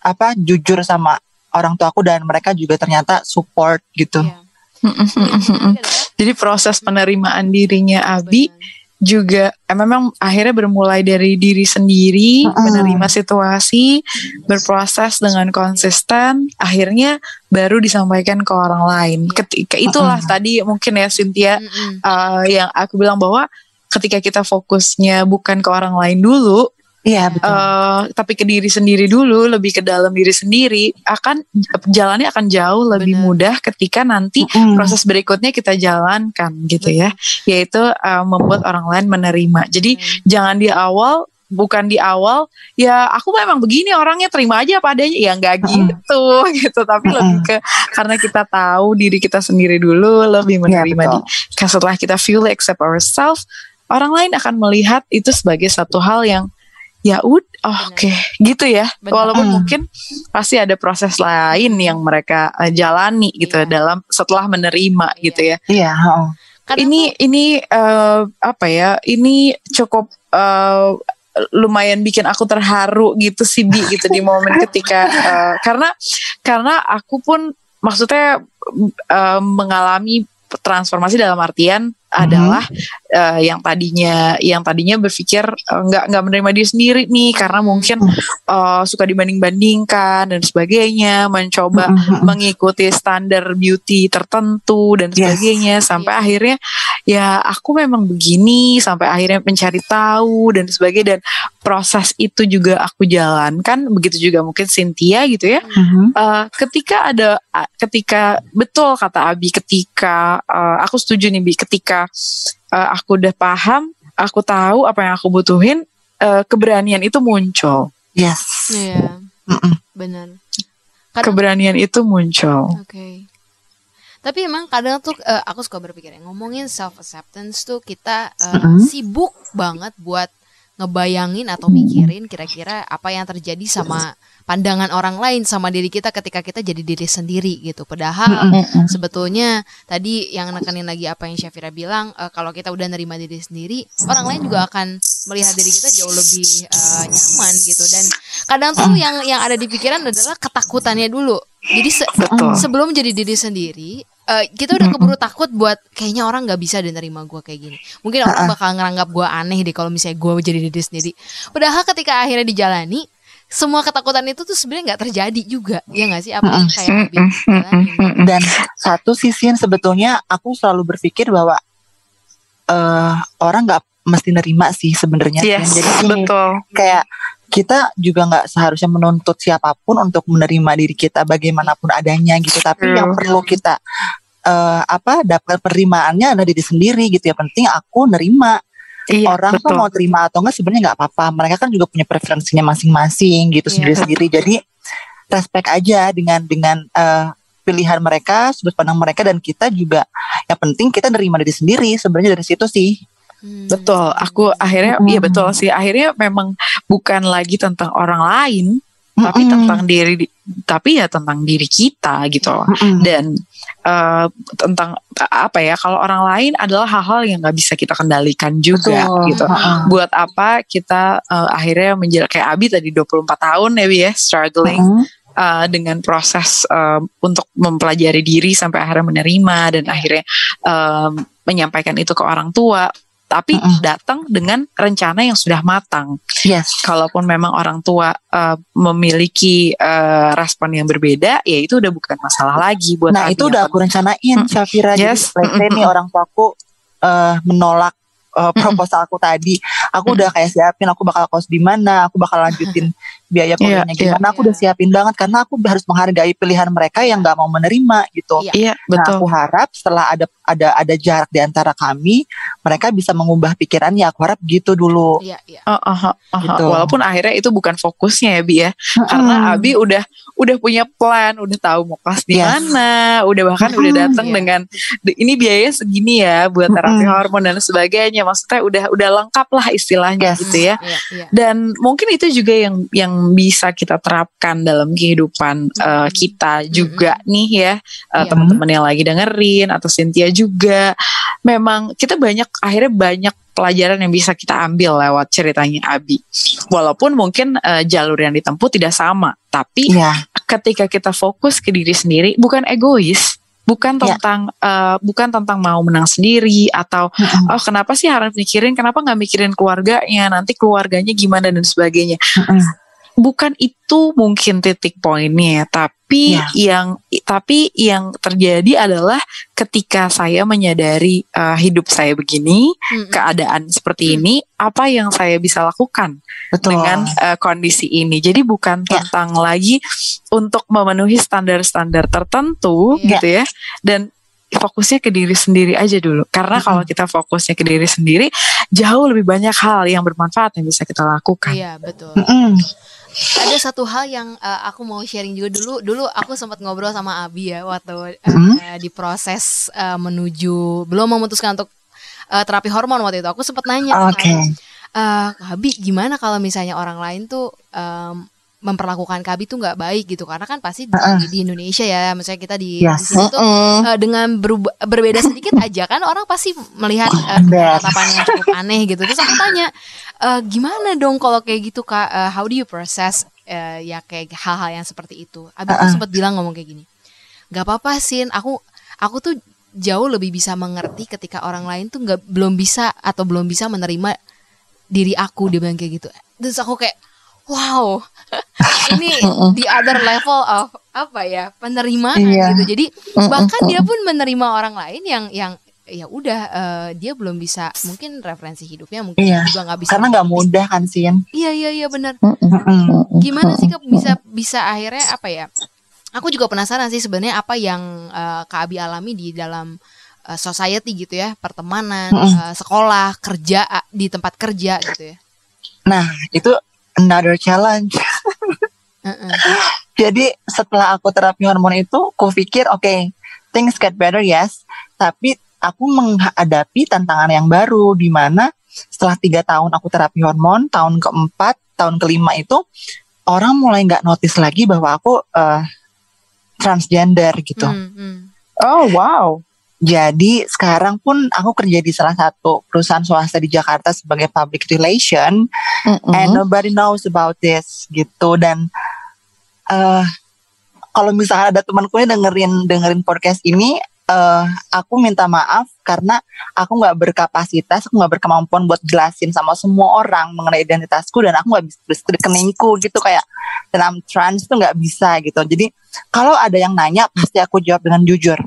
apa jujur sama orang tua aku dan mereka juga ternyata support gitu. Iya. Mm-mm-mm-mm. Jadi proses penerimaan dirinya Abi Benar. Juga eh, memang akhirnya bermulai dari diri sendiri Mm-mm. menerima situasi berproses dengan konsisten akhirnya baru disampaikan ke orang lain ketika itulah Mm-mm. tadi mungkin ya Cynthia Mm-mm. eh, yang aku bilang bahwa ketika kita fokusnya bukan ke orang lain dulu Iya betul. eh, tapi ke diri sendiri dulu lebih ke dalam diri sendiri akan jalannya akan jauh lebih Benar. mudah ketika nanti Mm-mm. proses berikutnya kita jalankan gitu ya yaitu uh, membuat orang lain menerima jadi Hmm. jangan di awal bukan di awal ya aku memang begini orangnya terima aja apa adanya ya nggak gitu gitu tapi Mm-mm. lebih ke karena kita tahu diri kita sendiri dulu lebih Iya, menerima betul. di setelah kita fully accept ourselves orang lain akan melihat itu sebagai satu hal yang ya ud oh, oke gitu ya Benar. walaupun Mm. mungkin pasti ada proses lain yang mereka uh, jalani gitu Iya. dalam setelah menerima Iya. gitu ya Iya. heeh. Kadang ini ini eh, apa ya ini cukup eh, lumayan bikin aku terharu gitu sih bi gitu di momen ketika eh, karena karena aku pun maksudnya eh, mengalami transformasi dalam artian adalah eh, yang tadinya yang tadinya berpikir eh, nggak nggak menerima diri sendiri nih karena mungkin eh, suka dibanding bandingkan dan sebagainya mencoba Mm-mm. mengikuti standar beauty tertentu dan Yes. sebagainya sampai Iya. akhirnya ya aku memang begini sampai akhirnya mencari tahu dan sebagainya dan proses itu juga aku jalankan begitu juga mungkin Cynthia gitu ya Mhm. Eh, ketika ada ketika betul kata Abi ketika eh, aku setuju nih Bi ketika eh, aku udah paham aku tahu apa yang aku butuhin eh, keberanian itu muncul Yes. Iya, benar. Kadang keberanian itu muncul Oke. Tapi emang kadang tuh eh, aku suka berpikir ya, ngomongin self acceptance tuh kita eh, Mm-mm. sibuk banget buat ngebayangin atau mikirin kira-kira apa yang terjadi sama pandangan orang lain sama diri kita ketika kita jadi diri sendiri gitu. Padahal sebetulnya tadi yang nekenin lagi apa yang Syafira bilang eh, kalau kita udah nerima diri sendiri orang lain juga akan melihat diri kita jauh lebih eh, nyaman gitu. Dan kadang tuh yang yang ada di pikiran adalah ketakutannya dulu. Jadi se- Betul. sebelum jadi diri sendiri eh, kita udah keburu takut buat kayaknya orang nggak bisa deh nerima gue kayak gini. Mungkin orang bakal ngeranggap gue aneh deh kalau misalnya gue jadi diri sendiri. Padahal ketika akhirnya dijalani semua ketakutan itu tuh sebenarnya nggak terjadi juga ya nggak sih apa yang kayak jalanin? Dan satu sisi yang sebetulnya aku selalu berpikir bahwa eh orang nggak mesti nerima sih sebenarnya. Yes Jadi betul kayak kita juga nggak seharusnya menuntut siapa pun untuk menerima diri kita bagaimanapun adanya gitu. Tapi True. yang perlu kita eh apa dapat penerimaannya adalah diri sendiri gitu ya. Penting aku nerima iya orang tuh betul mau terima atau enggak sebenarnya nggak apa-apa. Mereka kan juga punya preferensinya masing-masing gitu Iya. sendiri-sendiri. Jadi respect aja dengan dengan eh, pilihan mereka, sudut pandang mereka dan kita juga yang penting kita nerima diri sendiri sebenarnya dari situ sih. Hmm. Betul, aku akhirnya Mm. iya betul sih. Akhirnya memang bukan lagi tentang orang lain, tapi Mm-mm. tentang diri tapi ya tentang diri kita gitu loh. Mm-mm. Dan eh, tentang apa ya? Kalau orang lain adalah hal-hal yang nggak bisa kita kendalikan juga Betul. gitu. Heeh. Buat apa kita eh, akhirnya menjadi kayak Abi tadi 24 tahun ya Bi ya struggling Mm-mm. uh, dengan proses um, untuk mempelajari diri sampai akhirnya menerima dan akhirnya um, menyampaikan itu ke orang tua tapi Mm-mm. datang dengan rencana yang sudah matang. Yes. Kalaupun memang orang tua uh, memiliki uh, respon yang berbeda, ya itu udah bukan masalah lagi buat Nah itu udah aku rencanain Mm. Syafira Jadi Yes. let's say nih orang tuaku eh, menolak eh, proposal aku tadi Aku udah kayak siapin aku bakal kos di mana Aku bakal lanjutin biaya kuliahnya Iya, gimana Aku udah siapin banget Karena aku harus menghargai pilihan mereka yang gak mau menerima gitu Iya. Iya, Nah betul. aku harap setelah ada ada ada jarak di antara kami Mereka bisa mengubah pikirannya Aku harap gitu dulu Iya, iya. Oh, oh, oh, oh. Gitu. Walaupun akhirnya itu bukan fokusnya ya Bi ya. Karena Abi udah udah punya plan, udah tahu mau kelas di Yes. mana, udah bahkan udah Mm-mm. datang Iya. dengan "D- ini biayanya segini ya buat terapi Mm-mm. hormon dan sebagainya. Maksudnya udah udah lengkap lah istilahnya Yes. gitu ya. Iya, iya. Dan mungkin itu juga yang yang bisa kita terapkan dalam kehidupan uh, kita juga nih ya uh, Iya. teman-teman yang lagi dengerin atau Cynthia juga. Memang kita banyak akhirnya banyak pelajaran yang bisa kita ambil lewat ceritanya Abi. Walaupun mungkin uh, jalur yang ditempuh tidak sama, tapi Iya ketika kita fokus ke diri sendiri bukan egois bukan Ya. tentang eh, bukan tentang mau menang sendiri atau Mm-mm. oh kenapa sih harus mikirin kenapa nggak mikirin keluarganya nanti keluarganya gimana dan sebagainya Mm-mm. Bukan itu mungkin titik poinnya tapi Ya. yang tapi yang terjadi adalah ketika saya menyadari eh, hidup saya begini Mm-mm. keadaan seperti Hmm. ini apa yang saya bisa lakukan Betul dengan uh, kondisi ini. Jadi bukan Ya. tentang lagi untuk memenuhi standar-standar tertentu Iya. gitu ya. Dan fokusnya ke diri sendiri aja dulu. Karena Mm-mm. kalau kita fokusnya ke diri sendiri, jauh lebih banyak hal yang bermanfaat yang bisa kita lakukan. Iya, betul. Mm-mm. Ada satu hal yang uh, aku mau sharing juga dulu. Dulu aku sempat ngobrol sama Abi ya waktu uh, Hmm? di proses uh, menuju belum memutuskan untuk uh, terapi hormon waktu itu. Aku sempat nanya Oke. uh, Abi gimana kalau misalnya orang lain tuh um, memperlakukan Kabi tuh nggak baik gitu karena kan pasti di, Uh-uh. di Indonesia ya misalnya kita di, di Yes. sini tuh Mm-mm. uh, dengan berubah- berbeda sedikit aja kan orang pasti melihat uh, tatapan yang cukup aneh gitu terus aku tanya "Eh, gimana dong kalau kayak gitu kak Eh, how do you process eh, ya kayak hal-hal yang seperti itu Abi tuh Uh-uh. sempat bilang ngomong kayak gini nggak apa-apa sin aku aku tuh jauh lebih bisa mengerti ketika orang lain tuh nggak belum bisa atau belum bisa menerima diri aku dia bilang kayak gitu terus aku kayak wow ini the other level of apa ya penerimaan Iya. gitu. Jadi bahkan dia pun menerima orang lain yang yang ya udah eh, dia belum bisa mungkin referensi hidupnya mungkin Iya. juga nggak bisa Karena nggak mudah kan Sin? Iya iya iya benar. Gimana sih Kak bisa bisa akhirnya apa ya aku juga penasaran sih sebenarnya apa yang eh, Kak Abi alami di dalam eh, society gitu ya pertemanan eh, sekolah kerja di tempat kerja gitu ya. Nah itu another challenge Heeh. Jadi setelah aku terapi hormon itu, aku pikir oke, things get better yes, tapi aku menghadapi tantangan yang baru di mana setelah tiga tahun aku terapi hormon, tahun keempat, tahun kelima itu orang mulai nggak notice lagi bahwa aku eh, transgender gitu. Hmm, hmm. Oh wow. Jadi sekarang pun aku kerja di salah satu perusahaan swasta di Jakarta sebagai public relation and nobody knows about this gitu dan eh kalau misalnya ada temanku yang dengerin dengerin podcast ini eh aku minta maaf karena aku nggak berkapasitas aku nggak berkemampuan buat jelasin sama semua orang mengenai identitasku dan aku nggak bisa tulis rekeningku gitu kayak dan I'm trans tuh nggak bisa gitu. Jadi kalau ada yang nanya pasti aku jawab dengan jujur.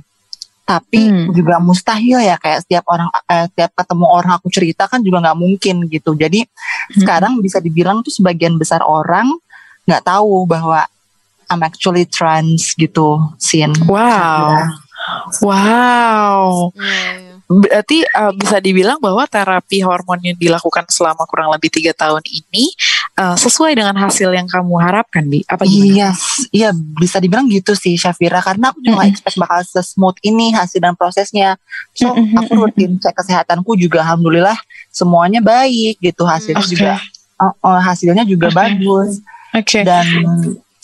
Tapi Hmm. juga mustahil ya kayak setiap orang eh, setiap ketemu orang aku cerita kan juga nggak mungkin gitu. Jadi sekarang bisa dibilang tuh sebagian besar orang nggak tahu bahwa I'm actually trans gitu sin Wow. Wow. Iya, iya. Berarti uh, bisa dibilang bahwa terapi hormon yang dilakukan selama kurang lebih tiga tahun ini uh, sesuai dengan hasil yang kamu harapkan di apa gimana? Iya, iya bisa dibilang gitu sih Syafira karena aku juga mm -hmm. expect bakal smooth ini hasil dan prosesnya. So mm -hmm. aku rutin cek kesehatanku juga alhamdulillah semuanya baik gitu hasilnya okay. juga uh, uh, hasilnya juga okay. bagus. Oke. Okay. Dan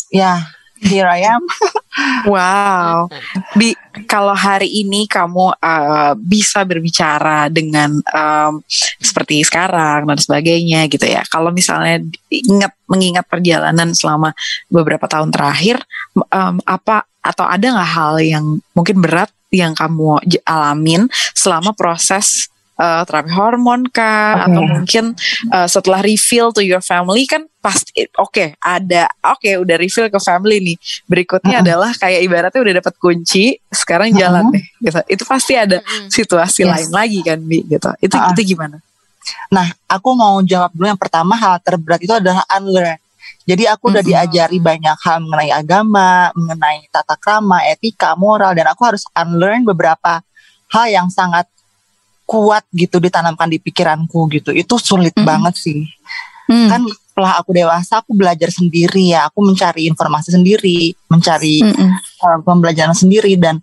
ya here I am. wow. Bi, kalau hari ini kamu uh, bisa berbicara dengan um, seperti sekarang dan sebagainya gitu ya. Kalau misalnya ingat mengingat perjalanan selama beberapa tahun terakhir, um, apa atau ada nggak hal yang mungkin berat yang kamu alamin selama proses uh, terapi hormon kah okay. atau mungkin uh, setelah reveal to your family kan pasti oke okay, ada oke okay, udah reveal ke family nih berikutnya uh -huh. adalah kayak ibaratnya udah dapat kunci sekarang jalan uh -huh. deh gitu itu pasti ada situasi yes. lain lagi kan bi gitu itu uh -huh. itu gimana nah aku mau jawab dulu yang pertama hal terberat itu adalah unlearn jadi aku udah diajari banyak hal mengenai agama, mengenai tata krama, etika, moral, dan aku harus unlearn beberapa hal yang sangat kuat gitu ditanamkan di pikiranku gitu. Itu sulit mm banget sih. Mm. kan setelah aku dewasa aku belajar sendiri ya. Aku mencari informasi sendiri mencari mm -hmm. uh, pembelajaran sendiri. Dan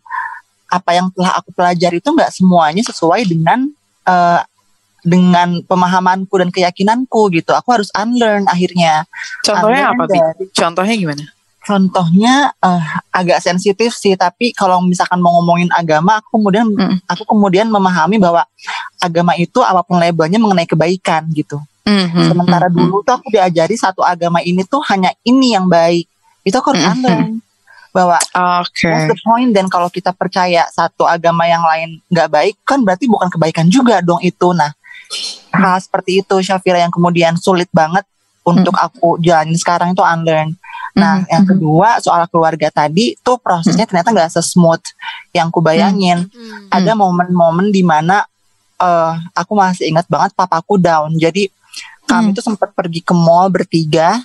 apa yang telah aku pelajari itu nggak semuanya sesuai dengan uh, dengan pemahamanku dan keyakinanku gitu. Aku harus unlearn akhirnya. Contohnya unlearn apa dari, contohnya gimana contohnya uh, agak sensitif sih tapi kalau misalkan mau ngomongin agama aku kemudian mm. aku kemudian memahami bahwa agama itu apa pun labelnya mengenai kebaikan gitu mm-hmm. sementara mm-hmm. dulu tuh aku diajari satu agama ini tuh hanya ini yang baik itu aku harus mm-hmm. bahwa okay. what's the point dan kalau kita percaya satu agama yang lain nggak baik kan berarti bukan kebaikan juga dong itu nah hal seperti itu Syafira yang kemudian sulit banget untuk mm. aku jalanin sekarang itu unlearn Nah, mm-hmm. yang kedua soal keluarga tadi tuh prosesnya mm-hmm. ternyata nggak sesmooth yang ku bayangin. Mm-hmm. Ada momen-momen di mana uh, aku masih ingat banget papaku down. Jadi mm-hmm. kami tuh sempat pergi ke mall bertiga.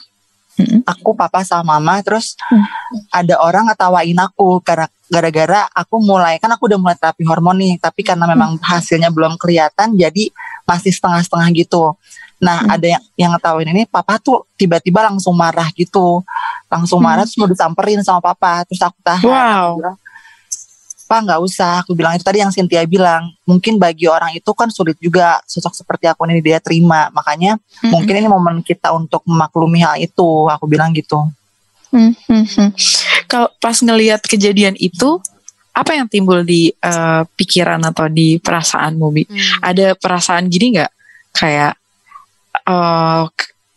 Mm-hmm. Aku, papa sama mama, terus mm-hmm. ada orang ngetawain aku karena gara-gara aku mulai kan aku udah mulai terapi hormon nih, tapi karena memang hasilnya belum kelihatan, jadi masih setengah-setengah gitu. Nah, hmm. ada yang yang ngetawain ini papa tuh tiba-tiba langsung marah gitu. Langsung marah hmm. terus mau disamperin sama papa. Terus aku tahan. Wow. Aku Pak nggak usah. Aku bilang itu tadi yang Cynthia bilang. Mungkin bagi orang itu kan sulit juga sosok seperti aku ini dia terima. Makanya hmm. mungkin ini momen kita untuk memaklumi hal itu. Aku bilang gitu. Hmm. Hmm. hmm. Kalau pas ngelihat kejadian itu, apa yang timbul di uh, pikiran atau di perasaanmu, Bi? Hmm. Ada perasaan gini nggak? Kayak uh,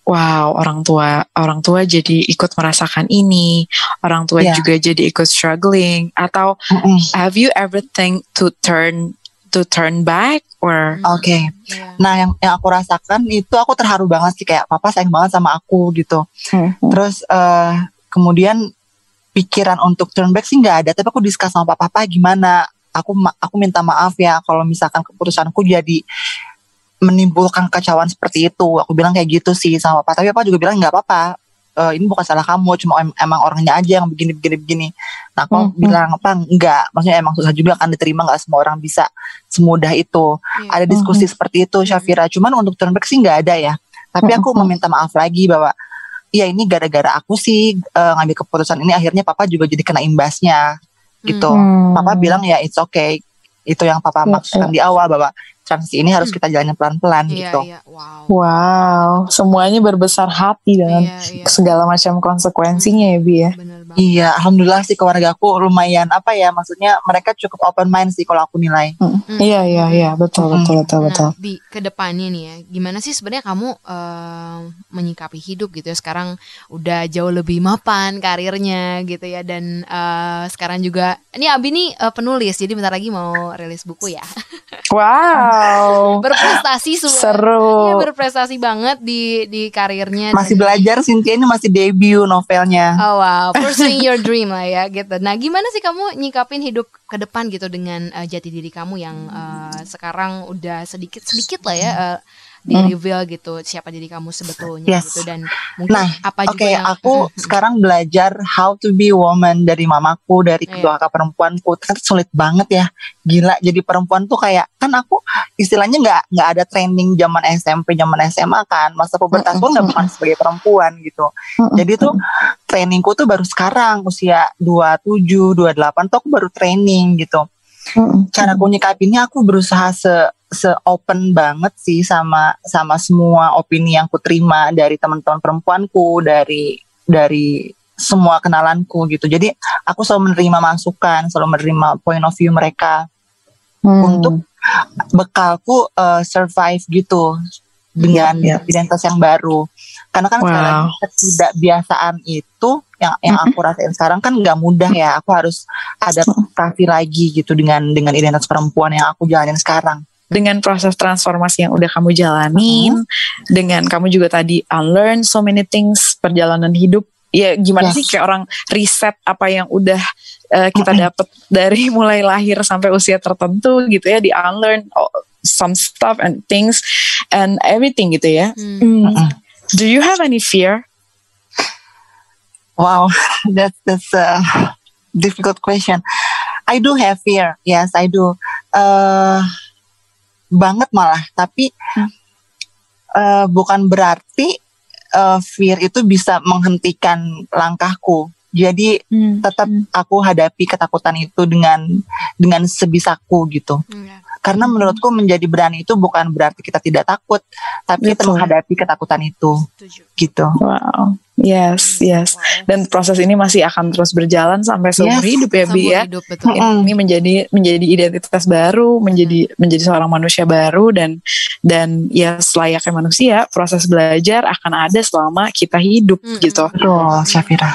wow orang tua orang tua jadi ikut merasakan ini orang tua yeah. juga jadi ikut struggling atau mm -mm. have you ever think to turn to turn back or oke okay. yeah. nah yang yang aku rasakan itu aku terharu banget sih kayak papa sayang banget sama aku gitu mm -hmm. terus uh, kemudian pikiran untuk turn back sih nggak ada tapi aku diskus sama papa papa gimana aku aku minta maaf ya kalau misalkan keputusanku jadi menimbulkan kecewaan seperti itu. Aku bilang kayak gitu sih sama Papa. Tapi Papa juga bilang nggak apa-apa. Uh, ini bukan salah kamu, cuma em emang orangnya aja yang begini begini begini. Nah, aku hmm, hmm. bilang apa? Enggak. Maksudnya emang susah juga kan diterima nggak semua orang bisa semudah itu. Yeah. Ada diskusi hmm. seperti itu, Syafira. Cuman untuk turn back sih nggak ada ya. Tapi aku hmm. meminta maaf lagi bahwa ya ini gara-gara aku sih uh, ngambil keputusan ini akhirnya Papa juga jadi kena imbasnya gitu. Hmm. Papa bilang ya it's okay. Itu yang Papa yeah, maksudkan yeah. di awal bahwa transisi ini harus hmm. kita jalani pelan-pelan iya, gitu. Iya, wow. wow, semuanya berbesar hati dengan iya, iya. segala macam konsekuensinya hmm. ya Bi ya. Iya, alhamdulillah sih keluarga aku lumayan apa ya, maksudnya mereka cukup open mind sih kalau aku nilai. Hmm. Hmm. Iya, iya, iya, betul, hmm. betul, betul, nah, betul. Bi, ke depannya nih ya, gimana sih sebenarnya kamu uh, menyikapi hidup gitu ya? Sekarang udah jauh lebih mapan karirnya gitu ya, dan uh, sekarang juga ini Abi nih uh, penulis, jadi bentar lagi mau rilis buku ya. Wow. Berprestasi semua. Seru. Iya, berprestasi banget di di karirnya. Masih dan... belajar Cynthia ini masih debut novelnya. Oh wow, pursuing your dream lah ya gitu. Nah, gimana sih kamu nyikapin hidup ke depan gitu dengan uh, jati diri kamu yang uh, sekarang udah sedikit sedikit lah ya uh, di reveal gitu siapa diri kamu sebetulnya Yes. gitu dan mungkin Nah, apa juga Oke, yang aku sekarang belajar how to be woman dari mamaku, dari Iya. kedua kakak perempuanku. Kan sulit banget ya, gila. Jadi perempuan tuh kayak kan aku istilahnya nggak nggak ada training zaman SMP, zaman SMA kan. Masa pubertas pun nggak bukan sebagai perempuan gitu. Jadi tuh trainingku tuh baru sekarang usia 27, 28 tuh aku baru training gitu. Cara aku nyikapinnya aku berusaha se se open banget sih sama sama semua opini yang ku terima dari teman-teman perempuanku, dari dari semua kenalanku gitu. Jadi aku selalu menerima masukan, selalu menerima point of view mereka untuk bekalku uh, survive gitu dengan Iya. identitas yang baru. Karena kan Wow. lagi ketidakbiasaan itu yang yang aku rasain sekarang kan nggak mudah ya. Aku harus adaptasi lagi gitu dengan dengan identitas perempuan yang aku jalanin sekarang. dengan proses transformasi yang udah kamu jalanin, dengan kamu juga tadi unlearn so many things perjalanan hidup. Ya gimana Yes. sih kayak orang riset apa yang udah uh, kita dapat dari mulai lahir sampai usia tertentu gitu ya di unlearn oh, some stuff and things and everything gitu ya. Hmm. Hmm. Do you have any fear? Wow, that's that's a difficult question. I do have fear, yes, I do. eh banget malah, tapi eh, bukan berarti eh, fear itu bisa menghentikan langkahku. Jadi tetap aku hadapi ketakutan itu dengan dengan sebisaku gitu. Iya. Karena menurutku menjadi berani itu bukan berarti kita tidak takut, tapi kita Betul. menghadapi ketakutan itu Setuju. gitu. Wow. Yes, yes. Wow. Dan proses ini masih akan terus berjalan sampai seumur Yes. hidup ya, Bi ya. hidup betul. Mm. ini menjadi menjadi identitas baru, menjadi menjadi seorang manusia baru dan dan ya selayaknya manusia, proses belajar akan ada selama kita hidup Mm-mm. gitu. Betul, Syafira.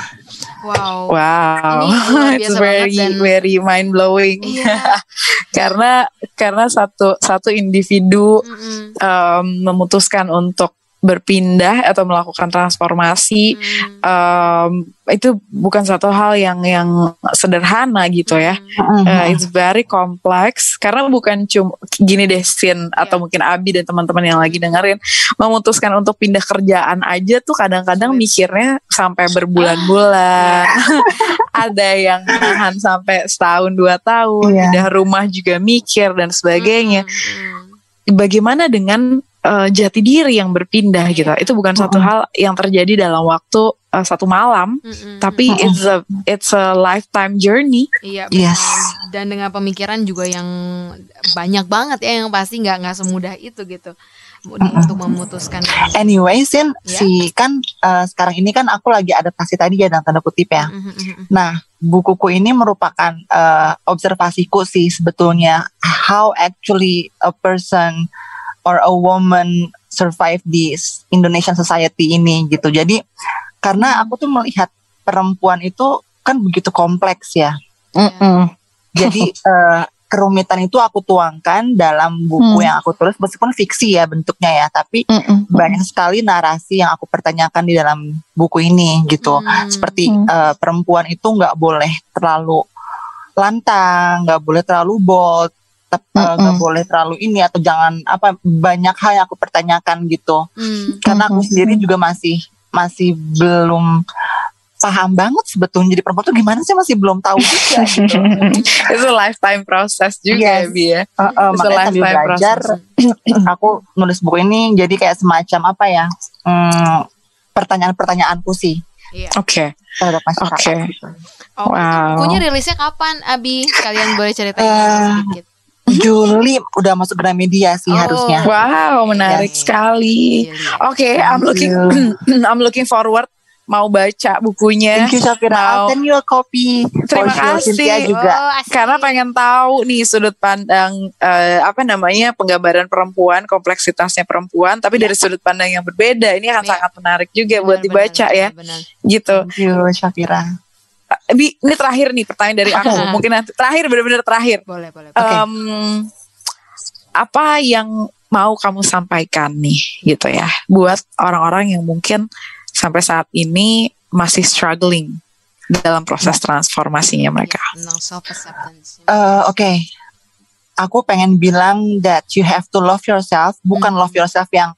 Wow. Wow, Ini it's very dan- very mind blowing. Iya. karena karena satu satu individu Mm-mm. em, memutuskan untuk berpindah atau melakukan transformasi Mm. em, itu bukan satu hal yang yang sederhana gitu ya. Mm. Uh, it's very complex karena bukan cuma gini deh Sin atau Iya. mungkin Abi dan teman-teman yang lagi dengerin memutuskan untuk pindah kerjaan aja tuh kadang-kadang mikirnya sampai berbulan-bulan ada yang nahan sampai setahun dua tahun Iya. pindah rumah juga mikir dan sebagainya Mm, mm. bagaimana dengan uh, jati diri yang berpindah gitu itu bukan satu hal yang terjadi dalam waktu uh, satu malam Mm, mm, tapi mm. it's a it's a lifetime journey Iya Yes. benar. Dan dengan pemikiran juga yang banyak banget ya yang pasti nggak nggak semudah itu gitu untuk memutuskan. Anyway, Sin, Ya. si kan eh, sekarang ini kan aku lagi adaptasi tadi ya dalam tanda kutip ya. Mhm, mhm. Nah, bukuku ini merupakan eh, observasiku sih sebetulnya how actually a person or a woman survive di Indonesian society ini gitu. Jadi karena aku tuh melihat perempuan itu kan begitu kompleks ya. Jadi eh, kerumitan itu aku tuangkan dalam buku Hmm. yang aku tulis meskipun fiksi ya bentuknya ya, tapi banyak sekali narasi yang aku pertanyakan di dalam buku ini gitu. Hmm. Seperti Hmm. eh, perempuan itu nggak boleh terlalu lantang, nggak boleh terlalu bold, tep- eh, nggak boleh terlalu ini atau jangan apa banyak hal yang aku pertanyakan gitu. Hmm. Karena aku sendiri juga masih masih belum paham banget sebetulnya jadi perempuan tuh gimana sih masih belum tahu juga gitu. Itu lifetime process juga Yes. ya Bi ya. Eh, eh, It's a makanya sambil lifetime belajar process. aku nulis buku ini jadi kayak semacam apa ya hmm, pertanyaan-pertanyaanku sih Iya. Oke. Oke. gitu. Oh, Wow. bukunya rilisnya kapan, Abi? Kalian boleh ceritain Eh, sedikit. Juli udah masuk Gramedia sih Oh. harusnya Wow, menarik Yes. sekali. Iya, iya. Oke, I'm looking I'm looking forward mau baca bukunya. Thank you Shafira Mau- I'll send you a copy Terima kasih. Juga Oh, asik. Karena pengen tahu nih sudut pandang eh, apa namanya penggambaran perempuan, kompleksitasnya perempuan, tapi dari sudut pandang yang berbeda. Ini akan Iya. sangat menarik juga buat Benar, dibaca benar, ya, benar. gitu. Thank you Shafira Bi, ini terakhir nih pertanyaan dari aku. Mungkin nanti terakhir benar-benar terakhir. Boleh, boleh. Oke. Em, apa yang mau kamu sampaikan nih gitu ya buat orang-orang yang mungkin sampai saat ini masih struggling dalam proses transformasinya mereka. Eh, Oke Aku pengen bilang that you have to love yourself Bukan Hmm. love yourself yang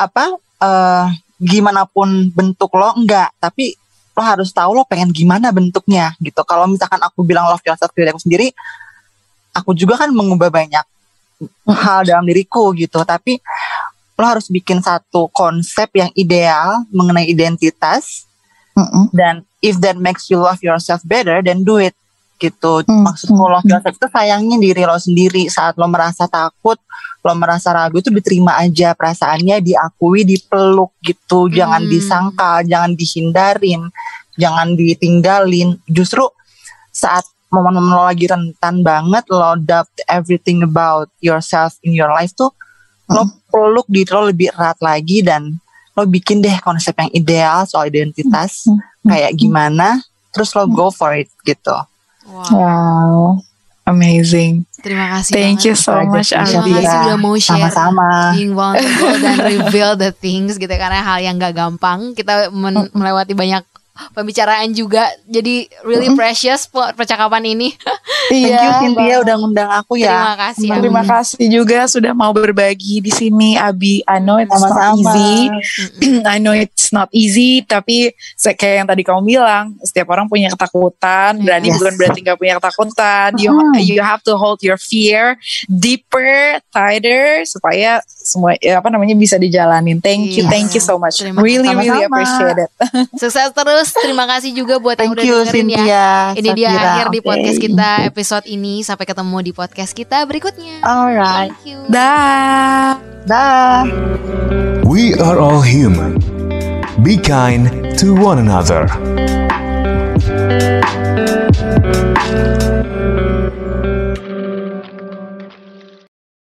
apa eh gimana pun bentuk lo enggak tapi lo harus tahu lo pengen gimana bentuknya gitu. Kalau misalkan aku bilang love yourself diri aku sendiri aku juga kan mengubah banyak hal dalam diriku gitu. Tapi lo harus bikin satu konsep yang ideal mengenai identitas Mm-mm. dan if that makes you love yourself better then do it gitu. Hmm, maksudku love yourself itu sayangin diri lo sendiri. Saat lo merasa takut lo merasa ragu itu diterima aja perasaannya diakui dipeluk gitu. Jangan Hmm. disangkal jangan dihindarin jangan ditinggalin justru saat momen-momen lo lagi rentan banget lo doubt everything about yourself in your life tuh lo peluk diri lo lebih erat lagi dan lo bikin deh konsep yang ideal soal identitas Hmm. kayak gimana terus lo go for it gitu Wow. Wow. Amazing. Terima kasih Thank banget. you so much, Terima kasih udah mau share sama-sama being vulnerable dan reveal the things gitu karena hal yang gak gampang kita men- melewati banyak pembicaraan juga jadi really precious po- percakapan ini thank you Iya, Cynthia udah ngundang aku ya terima kasih Abi. Terima kasih juga sudah mau berbagi di sini, Abi. I know it's not sama-sama easy. I know it's not easy, tapi kayak yang tadi kamu bilang, setiap orang punya ketakutan. Berani Yes. bukan berarti nggak punya ketakutan. You Hmm. you have to hold your fear deeper, tighter, supaya semua ya, apa namanya bisa dijalanin. Thank you, Yes. thank you so much. Terima really, really Sama-sama. appreciate it. sukses terus terima kasih juga buat yang thank udah you dengerin ya Cynthia ini dia Safira. akhir di Oke. podcast kita episode ini sampai ketemu di podcast kita berikutnya alright thank you Dah. dah We are all human. Be kind to one another.